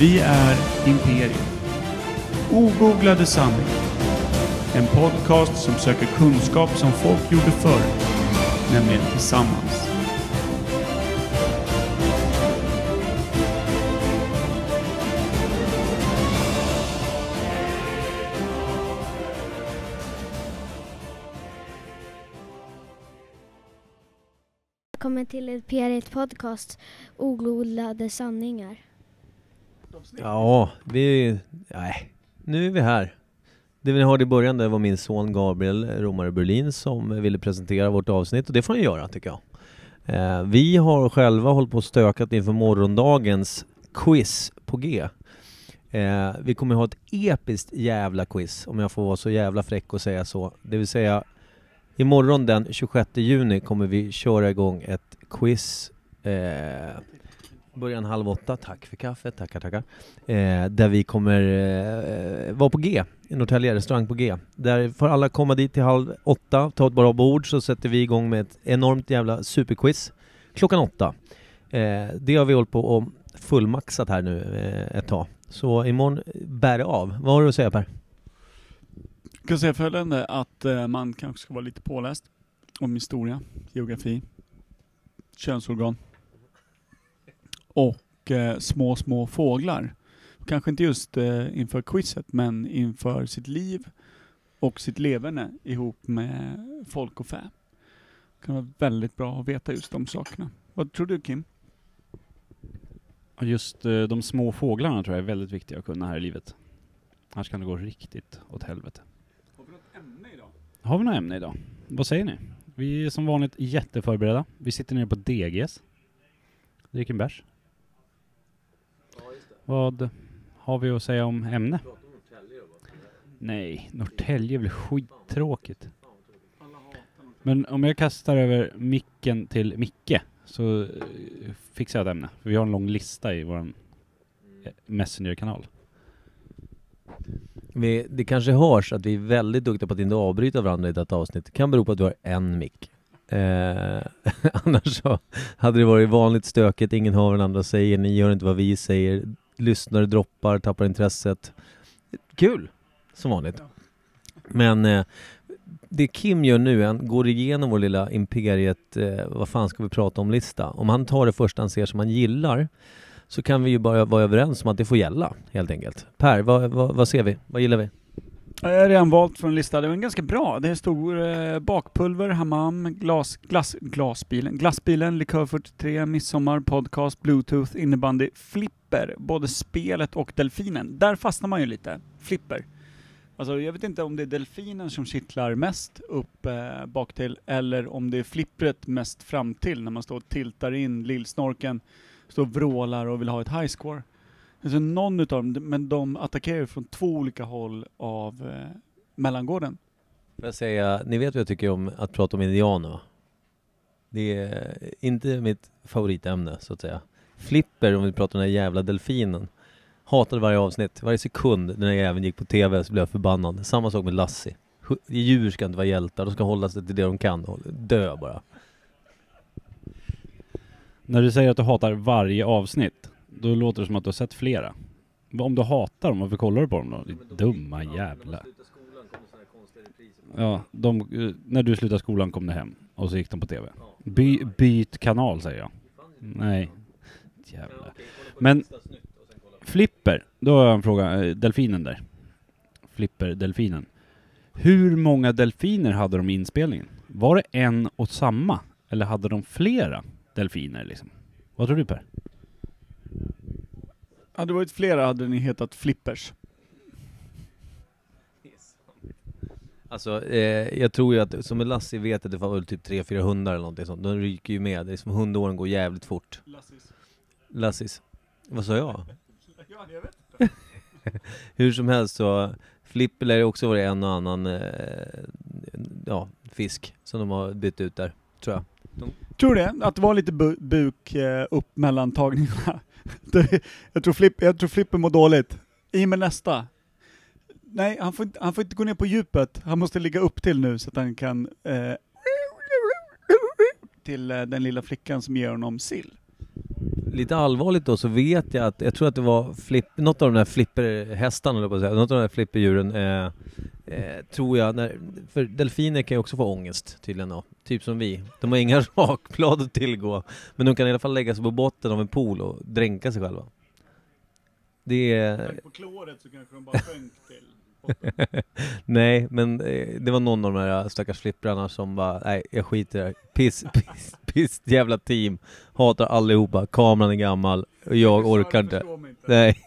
Vi är Imperium. Ogooglade sanningar. En podcast som söker kunskap som folk gjorde förr, nämligen tillsammans. Välkommen till Imperiet podcast, Ogooglade sanningar. Ja, vi... Nej, nu är vi här. Det vi hörde i början det var min son Gabriel eh, Romare Berlin som ville presentera vårt avsnitt och det får han göra tycker jag. Eh, vi har själva hållit på och stökat inför morgondagens quiz på G. Eh, vi kommer ha ett episkt jävla quiz om jag får vara så jävla fräck och säga så. Det vill säga imorgon den 26 juni kommer vi köra igång ett quiz eh, Början halv åtta, tack för kaffet, tackar tackar. Eh, där vi kommer eh, vara på G, i Norrtälje, restaurang på G. Där får alla komma dit till halv åtta, ta ett bra bord så sätter vi igång med ett enormt jävla superquiz klockan åtta. Eh, det har vi hållit på och fullmaxat här nu eh, ett tag. Så imorgon bär det av. Vad har du att säga Per? Jag kan säga följande, att eh, man kanske ska vara lite påläst om historia, geografi, könsorgan och eh, små, små fåglar. Kanske inte just eh, inför quizet, men inför sitt liv och sitt leverne ihop med folk och fä. Det kan vara väldigt bra att veta just de sakerna. Vad tror du Kim? Just eh, de små fåglarna tror jag är väldigt viktiga att kunna här i livet. Annars kan det gå riktigt åt helvete. Har vi något ämne idag? Har vi något ämne idag? Vad säger ni? Vi är som vanligt jätteförberedda. Vi sitter nere på DGS. Dricker en bärs. Vad har vi att säga om ämne? Nej, Norrtälje är väl skittråkigt. Men om jag kastar över micken till Micke så eh, fixar jag ett ämne. För vi har en lång lista i vår eh, Messenger-kanal. Vi, det kanske hörs att vi är väldigt duktiga på att inte avbryta varandra i detta avsnitt. Det kan bero på att du har en mick. Eh, annars så hade det varit vanligt stökigt, ingen hör vad den andra säger, ni gör inte vad vi säger, lyssnare droppar, tappar intresset. Kul! Som vanligt. Men eh, det Kim gör nu, han går igenom vår lilla imperiet, eh, vad fan ska vi prata om-lista. Om han tar det första han ser som han gillar så kan vi ju bara vara överens om att det får gälla, helt enkelt. Per, vad, vad, vad ser vi? Vad gillar vi? Jag har redan valt från en lista, det var ganska bra. Det stod eh, bakpulver, hammam, glas, glass, glasbilen, glassbilen, likör 43, midsommar, podcast, bluetooth, innebandy, flipper, både spelet och delfinen. Där fastnar man ju lite. Flipper. Alltså jag vet inte om det är delfinen som kittlar mest upp eh, bak till eller om det är flippret mest fram till när man står och tiltar in lillsnorken, står och vrålar och vill ha ett high score. Alltså någon utav dem, men de attackerar från två olika håll av eh, mellangården. Får jag säga, ni vet vad jag tycker om att prata om indianer va? Det är inte mitt favoritämne så att säga. Flipper, om vi pratar om den här jävla delfinen. Hatade varje avsnitt, varje sekund den här jäveln gick på TV så blev jag förbannad. Samma sak med Lassie. Djur ska inte vara hjältar, de ska hålla sig till det de kan dö bara. När du säger att du hatar varje avsnitt, då låter det som att du har sett flera. Om du hatar dem, varför kollar du på dem då? Ditt dumma jävla. Ja, de, eh, när du slutade skolan kom du hem och så gick de på TV. By, byt kanal säger jag. Nej. Jävlar. Men Flipper, då har jag en fråga. eh, Delfinen där. Flipper, delfinen. Hur många delfiner hade de i inspelningen? Var det en och samma? Eller hade de flera delfiner liksom? Vad tror du Per? Hade det varit flera hade ni hetat flippers. Alltså, eh, jag tror ju att, som Lassie vet att det var väl typ 3-4 hundar eller någonting sånt. De ryker ju med. Det är som hundåren går jävligt fort. Lassis. Vad sa jag? Ja, jag vet. Hur som helst så, Flipper lär också vara en och annan eh, ja, fisk som de har bytt ut där, tror jag. Tror det, att det var lite bu buk eh, upp mellan tagningarna. Det- jag, tror Flipp, jag tror Flipper mår dåligt. I med nästa. Nej, han får, inte, han får inte gå ner på djupet. Han måste ligga upp till nu så att han kan eh, till eh, den lilla flickan som ger honom sill. Lite allvarligt då så vet jag att, jag tror att det var flipp, något av de där flipperhästarna, eller på att säga, något av de där flipperdjuren, eh, eh, tror jag, när, för delfiner kan ju också få ångest tydligen då, typ som vi. De har inga rakblad att tillgå, men de kan i alla fall lägga sig på botten av en pool och dränka sig själva. Det är... På kloret så kanske de bara sjönk till. Nej, men eh, det var någon av de här stackars flipprarna som bara, nej jag skiter i det här. Piss, piss, piss, jävla team. Hatar allihopa, kameran är gammal, och jag orkar inte. Nej,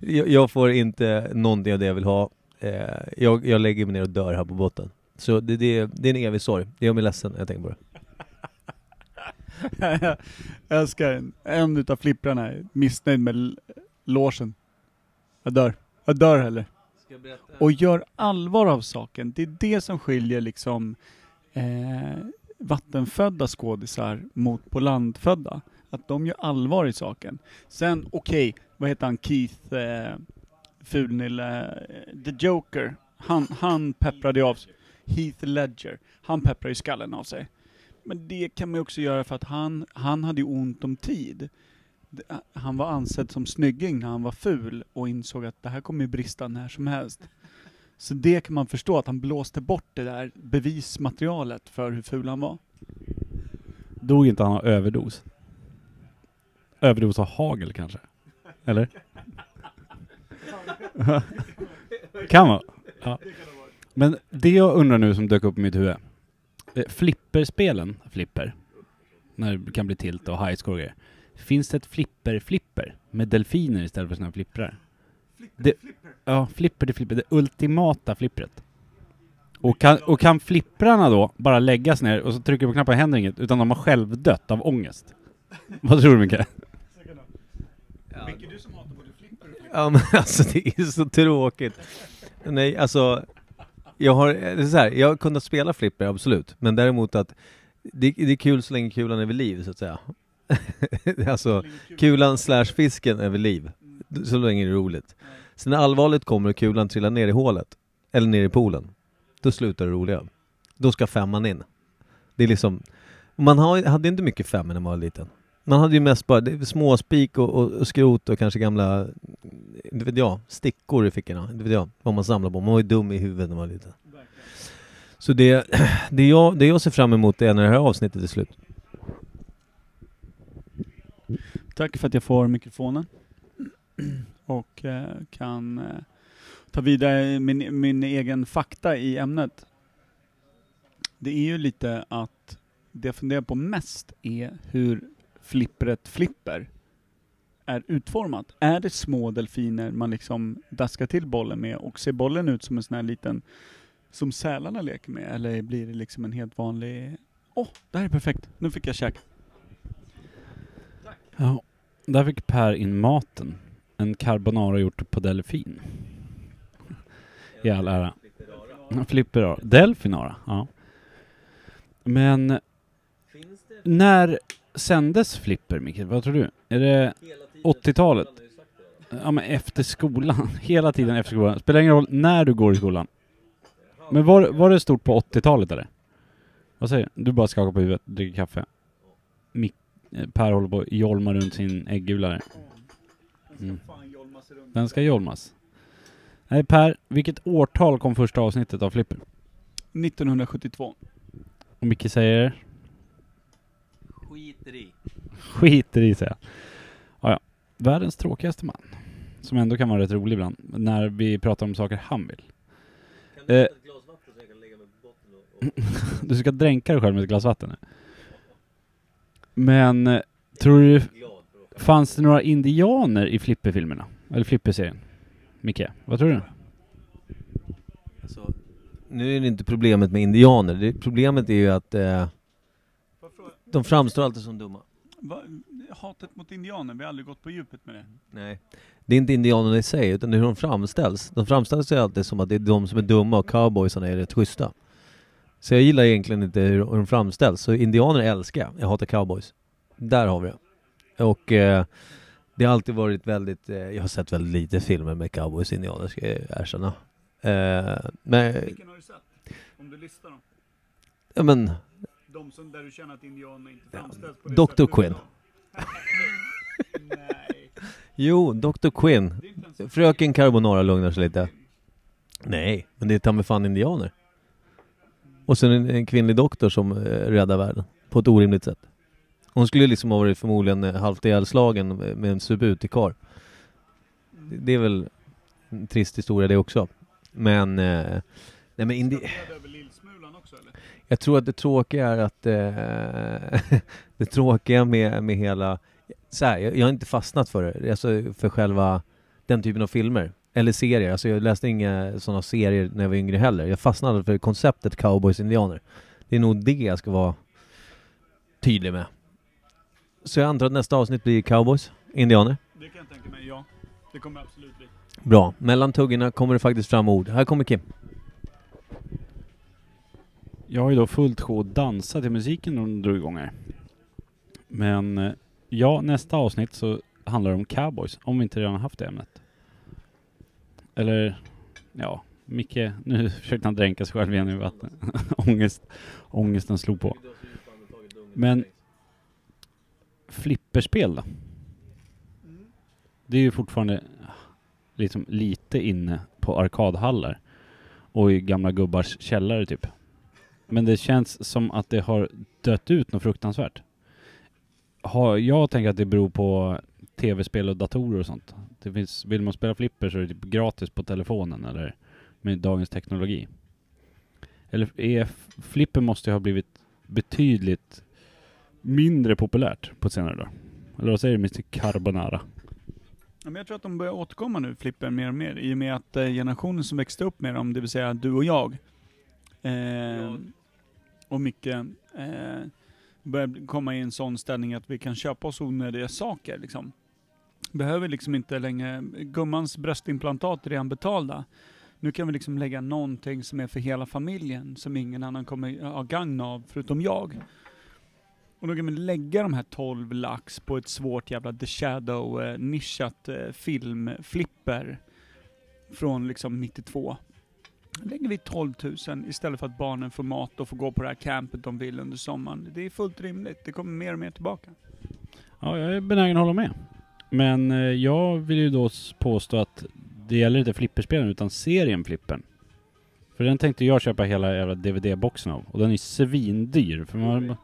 jag, jag får inte någonting av det jag vill ha. Eh, jag, jag lägger mig ner och dör här på botten. Så det, det, det är en evig sorg. Det gör mig ledsen när jag tänker på det. jag älskar en, en utav flipprarna är missnöjd med l- logen. Jag dör. Jag dör heller. Och gör allvar av saken. Det är det som skiljer liksom eh, vattenfödda skådisar mot på landfödda. Att de gör allvar i saken. Sen, okej, vad heter han, Keith eh, Fulnille, eh, The Joker. Han, han pepprade ju av sig. Heath Ledger. Han pepprade ju skallen av sig. Men det kan man ju också göra för att han, han hade ju ont om tid. Eh, han var ansedd som snygging när han var ful och insåg att det här kommer ju brista när som helst. Så det kan man förstå, att han blåste bort det där bevismaterialet för hur ful han var. Dog inte han av överdos? Överdos av hagel kanske? Eller? kan vara. Ja. Men det jag undrar nu som dök upp i mitt huvud. Eh, Flipperspelen, flipper, när det kan bli tilt och highscore och grejer. Finns det ett flipper-flipper med delfiner istället för såna här flipprar? Det, ja, flipper till flipper. Det ultimata flippret. Och kan, och kan flipprarna då bara läggas ner och så trycker på knappen och händer inget, utan de har själv dött av ångest? Vad tror du Micke? Micke, du som hatar både flipper och Ja men alltså det är så tråkigt. Nej alltså, jag har, det är så här, jag har kunnat spela flipper absolut, men däremot att det, det är kul så länge kulan är vid liv så att säga. alltså, kulan slash fisken är vid liv. Så länge det är roligt. Sen när allvarligt kommer och kulan trillar ner i hålet, eller ner i poolen, då slutar det roliga. Då ska femman in. Det är liksom, man har, hade inte mycket femmor när man var liten. Man hade ju mest bara småspik och, och, och skrot och kanske gamla, inte vet jag, stickor i fickorna. Inte vet jag vad man samlar på. Man var ju dum i huvudet när man var liten. Så det, det, jag, det jag ser fram emot är när det här avsnittet är slut. Tack för att jag får mikrofonen. Och eh, kan eh, ta vidare min, min egen fakta i ämnet. Det är ju lite att det jag funderar på mest är hur flippret flipper är utformat. Är det små delfiner man liksom daskar till bollen med och ser bollen ut som en sån här liten som sälarna leker med eller blir det liksom en helt vanlig Åh, det här är perfekt. Nu fick jag käk. Ja, där fick Per in maten. En carbonara gjort på delfin. I all ära. Flipperara. Delfinara, ja. Men när sändes Flipper, Micke? Vad tror du? Är det 80-talet? Ja men efter skolan. Hela tiden efter skolan. Spelar ingen roll när du går i skolan. Men var, var det stort på 80-talet eller? Vad säger du? Du bara skakar på huvudet, dricker kaffe. Mick, eh, Per håller på att jolma runt sin äggula där. Mm. Den ska jolmas. Nej Per, vilket årtal kom första avsnittet av Flipper? 1972. Och Micke säger? Skiter i. Skiter i säger jag. Ja, ja. Världens tråkigaste man. Som ändå kan vara rätt rolig ibland. När vi pratar om saker han vill. Kan Eh. ett glas vatten så jag kan lägga mig på botten och... Du ska dränka dig själv med ett glas vatten. nu. Men, eh, tror du, fanns det några indianer i Flipper-filmerna? Eller Flipper-serien? Micke, vad tror du? Alltså, nu är det inte problemet med indianer. Det, problemet är ju att eh, de framstår alltid som dumma. Va, hatet mot indianer, vi har aldrig gått på djupet med det. Nej. Det är inte indianerna i sig, utan hur de framställs. De framställs ju alltid som att det är de som är dumma och cowboysarna är rätt schyssta. Så jag gillar egentligen inte hur hur de framställs. Så indianer älskar jag. Jag hatar cowboys. Där har vi det. Och eh, det har alltid varit väldigt, eh, jag har sett väldigt lite filmer med cowboys och indianer ska jag erkänna. Eh, men, Vilken har du sett? Om du listar dem. ja men, De som, där du känner att indianerna inte framställs på det Dr. Quinn. Nej. Jo, Dr. Quinn. Fröken Carbonara lugnar sig lite. Nej, men det är ta fan indianer. Och sen en, en kvinnlig doktor som eh, räddar världen. På ett orimligt sätt. Hon skulle liksom ha varit förmodligen eh, halvt ihjälslagen med en subut i kar. Det, är väl en trist historia det också. Men... Eh, nej men indi- jag tror att det tråkiga är att eh, det tråkiga med, med hela så här, jag, jag har inte fastnat för det, alltså för själva den typen av filmer eller serier. Alltså jag läste inga sådana serier när jag var yngre heller. Jag fastnade för konceptet cowboys indianer. Det är nog det jag ska vara tydlig med. Så jag antar att nästa avsnitt blir cowboys, indianer. Det kan jag tänka mig, ja. Det kommer absolut bli. Bra. Mellan tuggorna kommer det faktiskt fram ord. Här kommer Kim. Jag har ju då fullt sjå att dansa till musiken när de drog igång här. Men eh, ja, nästa avsnitt så handlar det om cowboys, om vi inte redan har haft det ämnet. Eller, ja, Micke, nu försökte han dränka sig själv igen i vatten. Ångest, ångesten slog på. Men flipperspel då? Det är ju fortfarande liksom lite inne på arkadhallar och i gamla gubbars källare typ. Men det känns som att det har dött ut något fruktansvärt. Har, jag tänker att det beror på tv-spel och datorer och sånt. Det finns, vill man spela flipper så är det typ gratis på telefonen eller med dagens teknologi. Eller är flipper måste ju ha blivit betydligt mindre populärt på senare dagar. Eller vad säger du Mr Carbonara? Ja, men jag tror att de börjar återkomma nu, flipper, mer och mer. I och med att eh, generationen som växte upp med dem, det vill säga du och jag, eh, och Micke, eh, börjar komma i en sån ställning att vi kan köpa oss onödiga saker. Liksom. Behöver liksom inte längre, gummans bröstimplantat är redan betalda. Nu kan vi liksom lägga någonting som är för hela familjen, som ingen annan kommer ha gagn av, förutom jag. Och då kan vi lägga de här 12 lax på ett svårt jävla The Shadow eh, eh, filmflipper från liksom 92. Lägger vi 12 000 istället för att barnen får mat och får gå på det här campet de vill under sommaren. Det är fullt rimligt. Det kommer mer och mer tillbaka. Ja, jag är benägen att hålla med. Men eh, jag vill ju då påstå att det gäller inte flipperspelen utan serien Flippern. För den tänkte jag köpa hela jävla DVD-boxen av. Och den är svindyr. För man,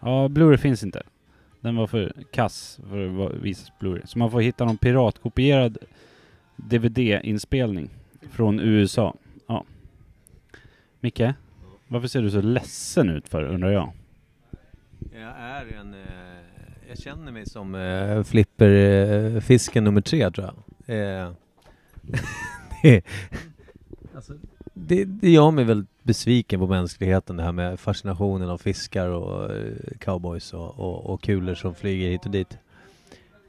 ja, Blu-ray finns inte. Den var för kass för att visas på Blu-ray. Så man får hitta någon piratkopierad DVD-inspelning från USA. Ja. Micke? Varför ser du så ledsen ut för, undrar jag? Jag är en... Eh, jag känner mig som eh, flipperfisken eh, nummer tre tror jag. Eh, det, alltså, det, det gör mig väldigt besviken på mänskligheten det här med fascinationen av fiskar och eh, cowboys och, och, och kulor som flyger hit och dit.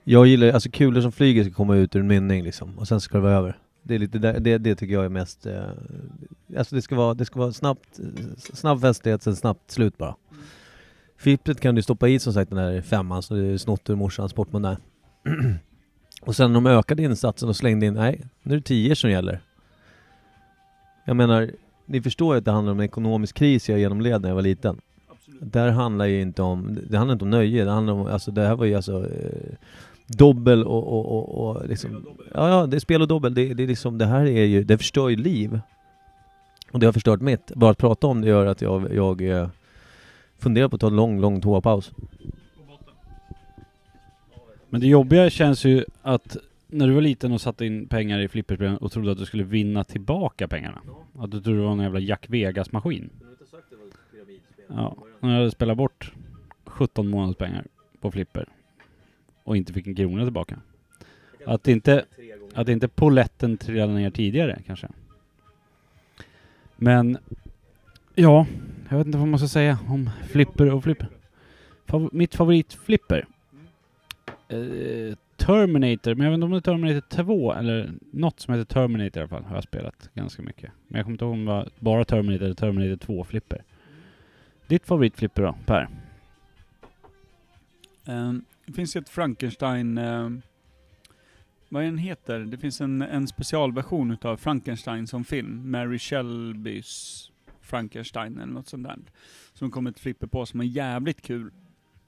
Jag gillar, alltså kulor som flyger ska komma ut ur en mynning liksom och sen ska det vara över. Det är lite där, det, det tycker jag är mest, eh, alltså det ska vara, det ska vara snabbt, eh, snabb festlighet sen snabbt slut bara. Fipplet kan du stoppa i som sagt den här femman som du snott ur morsans portmonnä. och sen de ökade insatsen och slängde in, nej, nu är det 10 som gäller. Jag menar, ni förstår ju att det handlar om en ekonomisk kris jag genomled när jag var liten. Absolut. Där handlar ju inte om, det handlar inte om nöje, det handlar om, alltså det här var ju alltså eh, dobbel och, och, och, och liksom, ja, ja, det är spel och dobbel, det, det är liksom, det här är ju, det förstör ju liv. Och det har förstört mitt. Bara att prata om det gör att jag, jag eh, funderar på att ta en lång, lång toapaus. Men det jobbiga känns ju att när du var liten och satte in pengar i flipperspelen och trodde att du skulle vinna tillbaka pengarna. Att du trodde det var en jävla Jack Vegas-maskin. Ja, när jag hade spelat bort 17 månaders pengar på flipper och inte fick en krona tillbaka. Att inte, att inte poletten trillade ner tidigare kanske. Men ja, jag vet inte vad man ska säga om flipper och flipper. Fav- mitt favoritflipper eh, Terminator, men jag vet inte om det är Terminator 2 eller något som heter Terminator i alla fall har jag spelat ganska mycket. Men jag kommer inte ihåg om det var bara Terminator eller Terminator 2-flipper. Ditt favoritflipper då, Per? Um, det finns ju ett Frankenstein... Um, vad är den heter? Det finns en, en specialversion utav Frankenstein som film. Mary Shelbys Frankenstein eller något sånt där. Som kommer ett flipper på som är jävligt kul.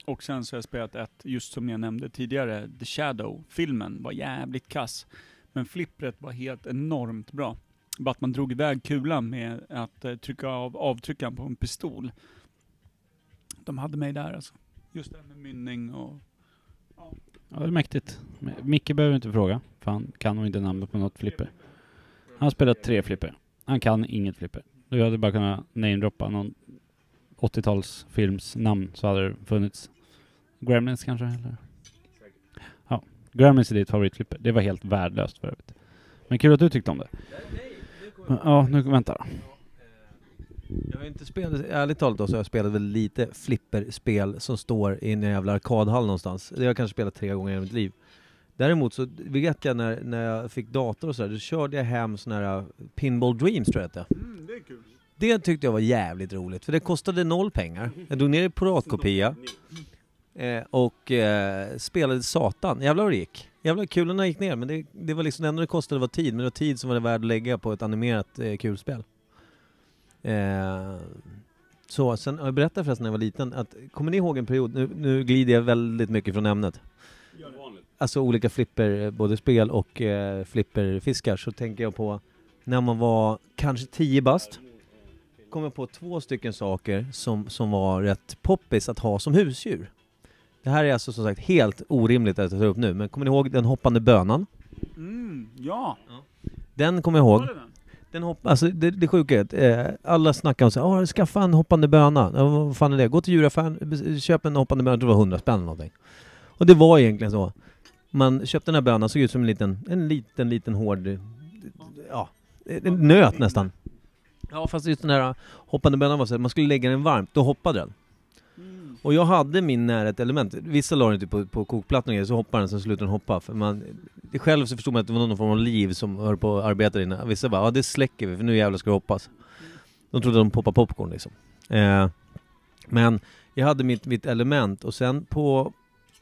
Och sen så har jag spelat ett, just som jag nämnde tidigare, The Shadow. Filmen var jävligt kass. Men flippret var helt enormt bra. Bara att man drog iväg kulan med att eh, trycka av avtryckaren på en pistol. De hade mig där alltså. Just det här med mynning och... Ja, det är mäktigt. Micke behöver inte fråga, för han kan nog inte namnet på något flipper. Han har spelat tre flipper. Han kan inget flipper. Du hade bara kunnat namedroppa någon 80-talsfilms namn så hade det funnits. Gremlins kanske? Eller? Ja, Gremlins är ditt favoritflipper. Det var helt värdelöst för övrigt. Men kul att du tyckte om det. Men, Ja, nu vänta då. Jag har inte spelat, ärligt talat då, så har jag spelat väl lite flipperspel som står i en jävla arkadhall någonstans. Det har jag kanske spelat tre gånger i mitt liv. Däremot så vet jag när, när jag fick dator och sådär, då körde jag hem såna här uh, Pinball Dreams tror jag att det. Mm, det är kul. Det tyckte jag var jävligt roligt, för det kostade noll pengar. Jag drog ner i piratkopia eh, och eh, spelade satan. Jävlar vad det gick. Jävlar kulorna gick ner, men det, det var liksom det enda det kostade var tid, men det var tid som var det värd att lägga på ett animerat eh, kulspel. Eh, så, sen, jag berättade förresten när jag var liten att, kommer ni ihåg en period, nu, nu glider jag väldigt mycket från ämnet. Alltså olika flipper, eh, både spel och eh, flipperfiskar, så tänker jag på när man var kanske 10 bast, kom jag på två stycken saker som, som var rätt poppis att ha som husdjur. Det här är alltså som sagt helt orimligt att jag tar upp nu, men kommer ni ihåg den hoppande bönan? Mm, ja. Den kommer jag ihåg. Den? Hopp, alltså det, det sjuka är att eh, alla snackar om så här, "Åh, skaffa en hoppande böna. Ja, vad fan är det? Gå till djuraffären, köp en hoppande böna, jag tror det var 100 spänn eller någonting. Och det var egentligen så. Man köpte den här bönan, såg ut som en liten, en liten, liten hård, eh, ja, en nöt nästan. Ja, fast just den här hoppande bönan var så att man skulle lägga den varmt, då hoppade den. Och jag hade min nära ett element. Vissa la den typ på, på kokplattan och grejer, så hoppar den, sen slutar den hoppa. För man, själv så förstod man att det var någon form av liv som höll på att arbeta inne. Vissa bara, ja det släcker vi för nu jävlar ska det hoppas. De trodde de poppade popcorn liksom. Eh, men jag hade mitt, mitt element och sen på,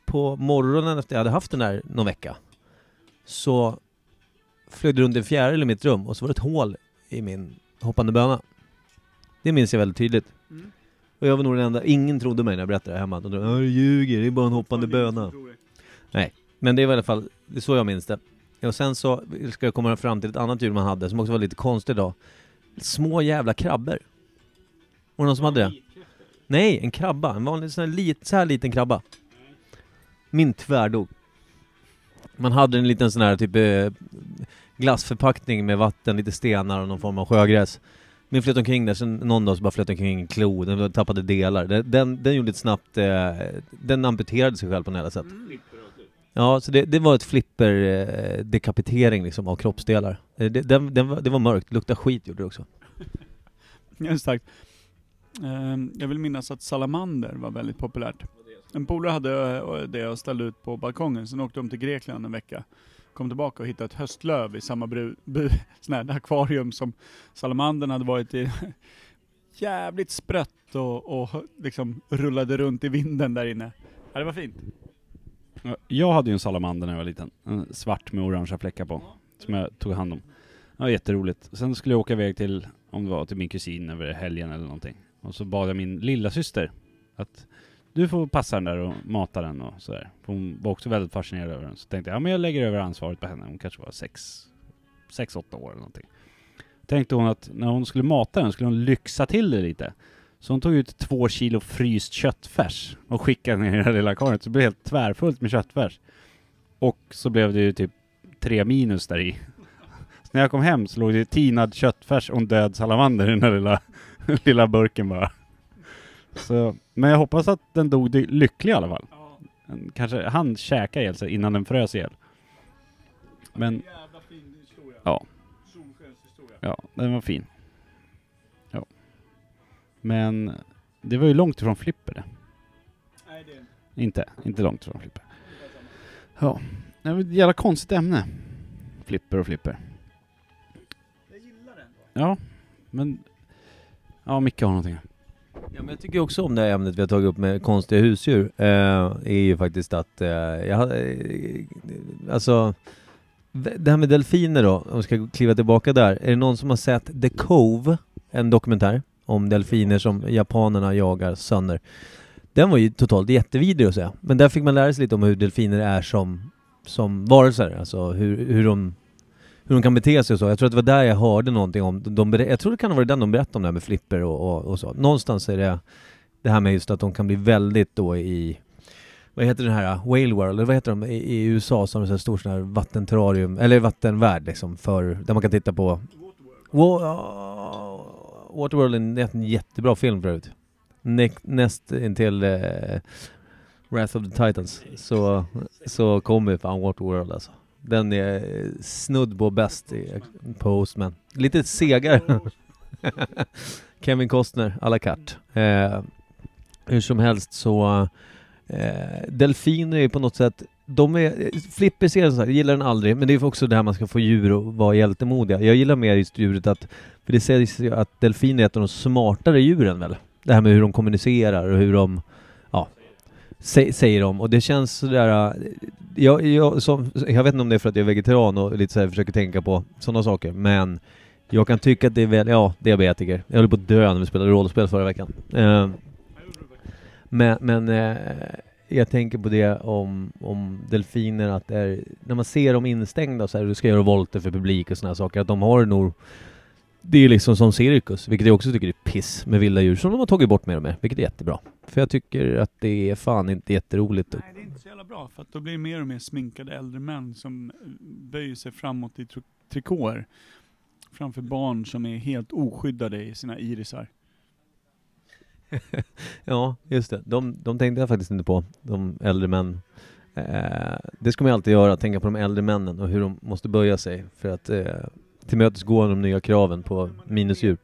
på morgonen efter jag hade haft den där någon vecka så flög det runt en fjäril i mitt rum och så var det ett hål i min hoppande böna. Det minns jag väldigt tydligt. Mm. Och jag var nog den enda, ingen trodde mig när jag berättade det hemma. De trodde, "Ja, du ljuger, det är bara en hoppande böna. Men det var i alla fall, det är så jag minns det. Och sen så ska jag komma fram till ett annat djur man hade som också var lite konstigt då. Små jävla krabbor. Var det någon som hade det? Nej, en krabba. En vanlig sån här, lit, så här liten krabba. Min tvärdog. Man hade en liten sån här typ eh, glassförpackning med vatten, lite stenar och någon form av sjögräs. Min flöt omkring där, sen någon dag så bara flöt omkring en klo, den tappade delar. Den, den, den gjorde ett snabbt, eh, den amputerade sig själv på något sätt. Ja, så det, det var ett flipper eh, dekapitering liksom av kroppsdelar. Eh, Det, den, den, var- det var mörkt, luktade skit gjorde det också. Ja, starkt. Ehm, jag vill minnas att salamander var väldigt populärt. En polare hade eh, det och ställde ut på balkongen, sen åkte de till Grekland en vecka. Kom tillbaka och hittade ett höstlöv i samma bru, bu, här akvarium som salamandern hade varit i. Jävligt sprött och, och liksom rullade runt i vinden där inne. Ja, det var fint. Jag hade ju en salamander när jag var liten. En svart med orangea fläckar på. Som jag tog hand om. Det var jätteroligt. Sen skulle jag åka iväg till, om det var till min kusin över helgen eller någonting. Och så bad jag min lilla syster att du får passa den där och mata den och sådär. Hon var också väldigt fascinerad över den. Så tänkte jag, ja men jag lägger över ansvaret på henne. Hon kanske var sex, sex, åtta år eller någonting. Tänkte hon att när hon skulle mata den skulle hon lyxa till det lite. Så hon tog ut två kilo fryst köttfärs och skickade ner i det här lilla karet. Så det blev helt tvärfullt med köttfärs. Och så blev det ju typ tre minus där i. Så när jag kom hem så låg det tinad köttfärs och en död salamander i den här lilla, lilla burken bara. Så, men jag hoppas att den dog lycklig i alla fall. Den Kanske han käkade ihjäl sig innan den frös ihjäl. Men Jävla fin historia. Ja. Solskenshistoria. ja, den var fin. Ja. Men det var ju långt ifrån flipper det. Nej, det är Inte, inte långt ifrån flipper. Ja, det var ett jävla konstigt ämne. Flipper och flipper. Jag gillar den. Ja, men... Ja, Micke har någonting. Ja, men jag tycker också om det här ämnet vi har tagit upp med konstiga husdjur. Eh, är ju faktiskt att eh, jag eh, alltså det här med delfiner då, om vi ska kliva tillbaka där. Är det någon som har sett The Cove? En dokumentär om delfiner som japanerna jagar sönder. Den var ju totalt jättevidrig att säga. Men där fick man lära sig lite om hur delfiner är som, som varelser, alltså hur, hur de hur de kan bete sig och så. Jag tror att det var där jag hörde någonting om, de, jag tror det kan ha varit den de berättade om det här med flipper och, och, och så. Någonstans är det det här med just att de kan bli väldigt då i vad heter den här, uh, Whale World, eller vad heter de i, i USA som är så här stor sån här vattenterrarium, eller vattenvärld liksom, för, där man kan titta på Wa- ja, Waterworld är en, jättebra film förut. Ne- näst intill eh, Wrath of the Titans så, så kommer fan Waterworld alltså. Den är eh, snudd på bäst i Postman. Lite segare. Kevin Costner à la carte. Eh, hur som helst så eh, Delfiner är ju på något sätt de är, eh, Flipper ser så här, jag gillar den aldrig, men det är också det här man ska få djur att vara hjältemodiga. Jag gillar mer just djuret att, för det sägs ju att delfiner är ett av de smartare djuren väl? Det här med hur de kommunicerar och hur de, säger de. Och det känns sådär, äh, jag, jag, som, jag vet inte om det är för att jag är vegetarian och lite så här försöker tänka på sådana saker, men jag kan tycka att det är väl, ja, diabetiker. Jag höll på att dö när vi spelade rollspel förra veckan. Eh, men, men eh, jag tänker på det om, om delfiner, att det är, när man ser dem instängda så här, du ska göra volter för publik och sådana saker, att de har nog det är liksom som cirkus, vilket jag också tycker är piss med vilda djur, som de har tagit bort mer och mer, vilket är jättebra. För jag tycker att det är fan inte jätteroligt. Nej, det är inte så jävla bra, för att då blir det mer och mer sminkade äldre män som eh, böjer sig framåt i tr- trikåer. Framför barn som är helt oskyddade i sina irisar. Ja, just det. De, de tänkte jag faktiskt inte på, de äldre män. Eh, det ska man ju alltid göra, tänka på de äldre männen och hur de måste böja sig för att eh, tillmötesgå de nya kraven på minusdjur.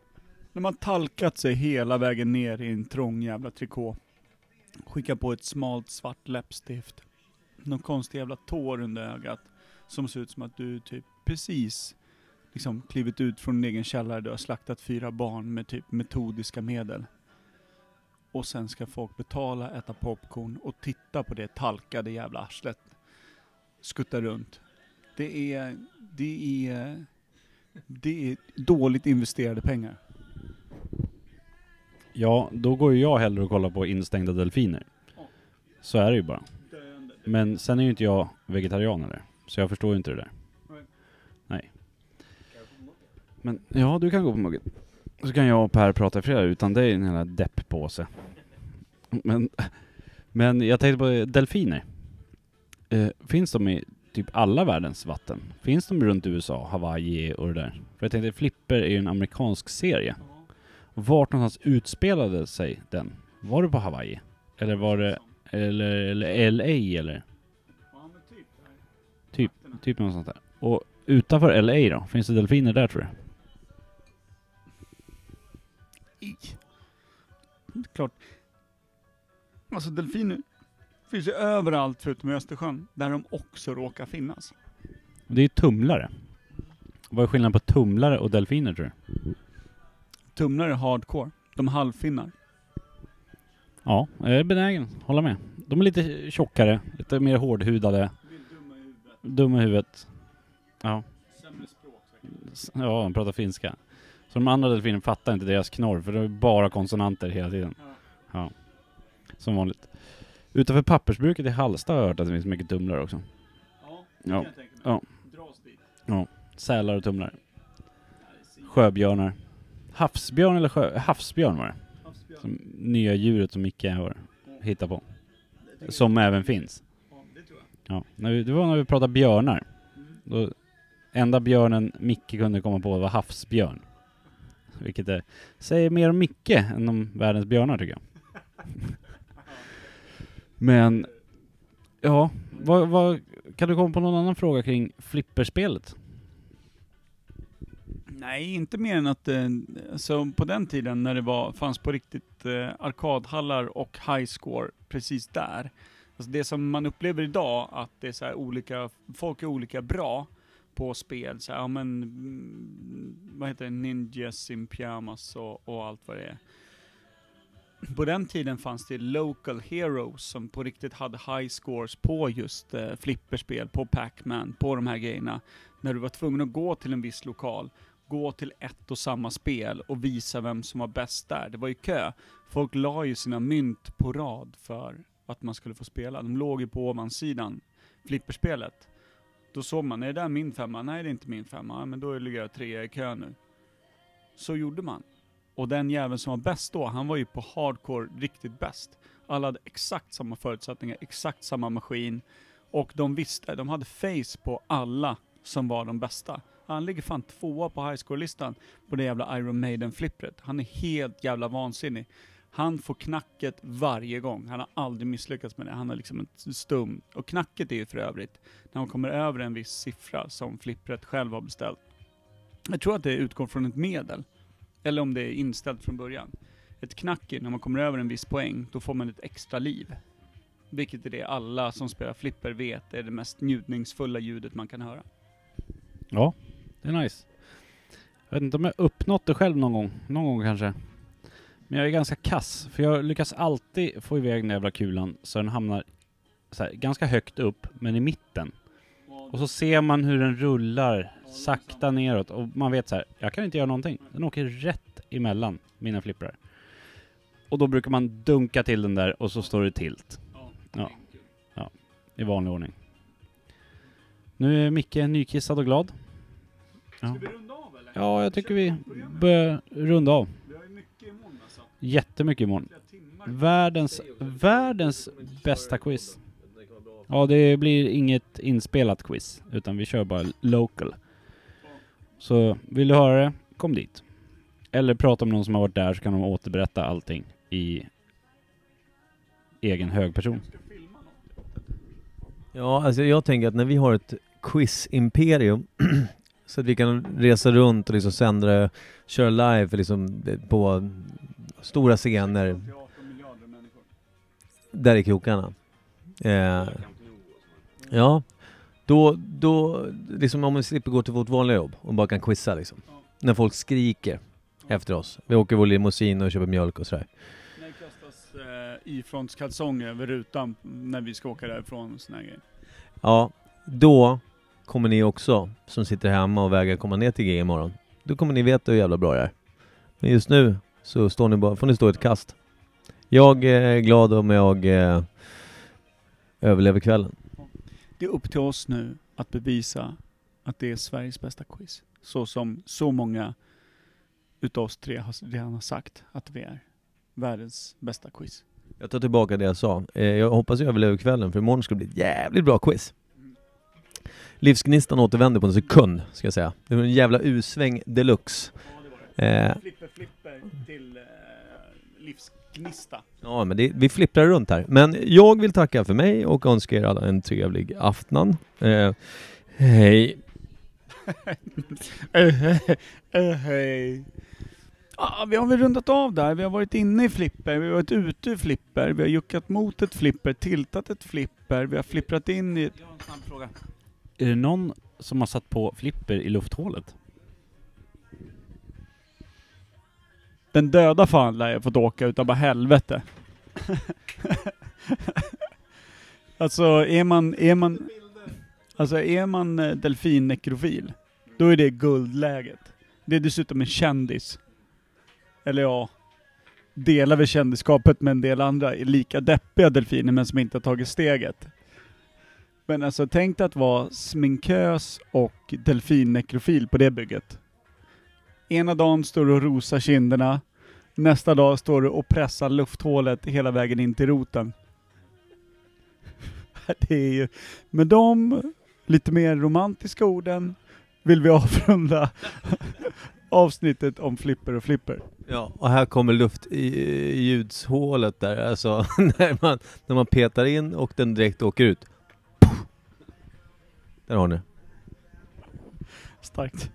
De har talkat sig hela vägen ner i en trång jävla trikå. Skicka på ett smalt svart läppstift. Någon konstig jävla tår under ögat. Som ser ut som att du typ precis liksom klivit ut från din egen källare. Du har slaktat fyra barn med typ metodiska medel. Och sen ska folk betala, äta popcorn och titta på det talkade jävla arslet. Skutta runt. Det är, det är, det är dåligt investerade pengar. Ja, då går ju jag hellre och kollar på instängda delfiner. Så är det ju bara. Men sen är ju inte jag vegetarian eller, så jag förstår ju inte det där. Nej. Men ja, du kan gå på muggen. Så kan jag och Per prata i fredag utan dig en jävla depppåse. Men, men jag tänkte på delfiner. Eh, finns de i typ alla världens vatten? Finns de runt USA, Hawaii och det där? För jag tänkte Flipper är ju en amerikansk serie. Vart någonstans utspelade sig den? Var det på Hawaii? Eller var det, eller, eller LA eller? Typ, typ sånt där. Och utanför LA då? Finns det delfiner där tror du? I. Klart. Alltså delfiner finns ju överallt förutom i Östersjön, där de också råkar finnas. Det är ju tumlare. Vad är skillnaden på tumlare och delfiner tror du? Tumlare är hardcore. De halvfinnar. Ja, jag är benägen. Hålla med. De är lite tjockare, lite mer hårdhudade. Dumma i huvudet. Ja. Ja, de pratar finska. Så de andra delfinerna fattar inte deras knorr, för det är bara konsonanter hela tiden. Ja. Som vanligt. Utanför pappersbruket i Hallsta har jag hört att det finns mycket tumlare också. Ja. Ja. Sälar och tumlare. Sjöbjörnar. Havsbjörn eller sjö... Havsbjörn var det. Som nya djuret som Micke har hittat på. Som även finns. Ja, när vi, det var när vi pratade björnar. Då, enda björnen Micke kunde komma på var havsbjörn. Vilket är, säger mer om Micke än om världens björnar tycker jag. Men, ja, vad, vad, kan du komma på någon annan fråga kring flipperspelet? Nej, inte mer än att eh, så på den tiden när det var, fanns på riktigt eh, arkadhallar och high score precis där. Alltså det som man upplever idag, att det är så här olika, folk är olika bra på spel. Så här, ja men, mm, vad heter det, Ninjas in Pyjamas och, och allt vad det är. På den tiden fanns det local heroes som på riktigt hade high scores på just eh, flipperspel, på Pac-Man, på de här grejerna. När du var tvungen att gå till en viss lokal gå till ett och samma spel och visa vem som var bäst där. Det var ju kö. Folk la ju sina mynt på rad för att man skulle få spela. De låg ju på ovansidan, flipperspelet. Då såg man, är det där min femma? Nej det är inte min femma, men då ligger jag trea i kö nu. Så gjorde man. Och den jäveln som var bäst då, han var ju på hardcore riktigt bäst. Alla hade exakt samma förutsättningar, exakt samma maskin. Och de visste, de hade face på alla som var de bästa. Han ligger fan tvåa på highscore-listan på det jävla Iron Maiden-flippret. Han är helt jävla vansinnig. Han får knacket varje gång. Han har aldrig misslyckats med det. Han är liksom en stum. Och knacket är ju för övrigt när man kommer över en viss siffra som flippret själv har beställt. Jag tror att det utgår från ett medel. Eller om det är inställt från början. Ett knack är när man kommer över en viss poäng, då får man ett extra liv. Vilket är det alla som spelar flipper vet är det mest njutningsfulla ljudet man kan höra. Ja, det är nice. Jag vet inte om jag uppnått det själv någon gång. Någon gång kanske. Men jag är ganska kass, för jag lyckas alltid få iväg den jävla kulan så den hamnar så här, ganska högt upp, men i mitten. Och så ser man hur den rullar sakta neråt och man vet så här, jag kan inte göra någonting. Den åker rätt emellan mina flipprar. Och då brukar man dunka till den där och så står det tilt. Ja. Ja, i vanlig ordning. Nu är Micke nykissad och glad. Ja. Ska vi runda av eller? Ja, jag tycker vi börjar runda av. Vi har ju mycket imorgon alltså. Jättemycket imorgon. Världens, världens bästa quiz. Ja, det blir inget inspelat quiz, utan vi kör bara local. Så vill du höra det, kom dit. Eller prata med någon som har varit där så kan de återberätta allting i egen hög person. Ska filma något. Ja, alltså jag tänker att när vi har ett quiz-imperium så att vi kan resa runt och liksom sända det, köra live liksom på stora scener Till 18 miljarder människor. där i krokarna. Eh, ja, då, då, liksom om vi slipper gå till vårt vanliga jobb och bara kan quizza liksom. När folk skriker efter oss. Vi åker vår limousin och köper mjölk och sådär. När kastas eh, ifrontskalsonger över rutan när vi ska åka därifrån och såna här grejer. Ja, då kommer ni också som sitter hemma och vägrar komma ner till gig imorgon. Då kommer ni veta hur jävla bra det är. Men just nu så står ni bara, får ni stå ett kast. Jag är glad om jag eh, överlever kvällen. Det är upp till oss nu att bevisa att det är Sveriges bästa quiz. Så som så många utav oss tre har redan har sagt att vi är världens bästa quiz. Jag tar tillbaka det jag sa. Eh, jag hoppas jag överlever kvällen för imorgon ska det bli ett jävligt bra quiz. Livsgnistan återvänder på en sekund, ska jag säga. Det var en jävla U-sväng deluxe. Eh, Flipper flipper till eh, livsgnista. Ja, men det, vi flipprar runt här. Men jag vill tacka för mig och önska er alla en trevlig afton. Eh, hej! Eh, hej. Ah, vi har väl rundat av där. Vi har varit inne i flipper, vi har varit ute i flipper, vi har juckat mot ett flipper, tiltat ett flipper, vi har flipprat in i... Jag har en snabb fråga. Är det någon som har satt på flipper i lufthålet? Den döda fan lär jag fått åka utan bara helvete. alltså är man, är man, alltså är man eh, delfinnekrofil, då är det guldläget. Det är dessutom en kändis. Eller ja, delar vi kändisskapet med en del andra är lika deppiga delfiner men som inte har tagit steget. Men alltså tänk dig att vara sminkös och delfinnekrofil på det bygget. Ena dagen står du och rosar kinderna, nästa dag står du och pressar lufthålet hela vägen in till roten. Det är ju, med de lite mer romantiska orden vill vi avrunda avsnittet om flipper och flipper. Ja, och här kommer luft i, i ljudshålet där, alltså när man, när man petar in och den direkt åker ut. Där har ni. Starkt.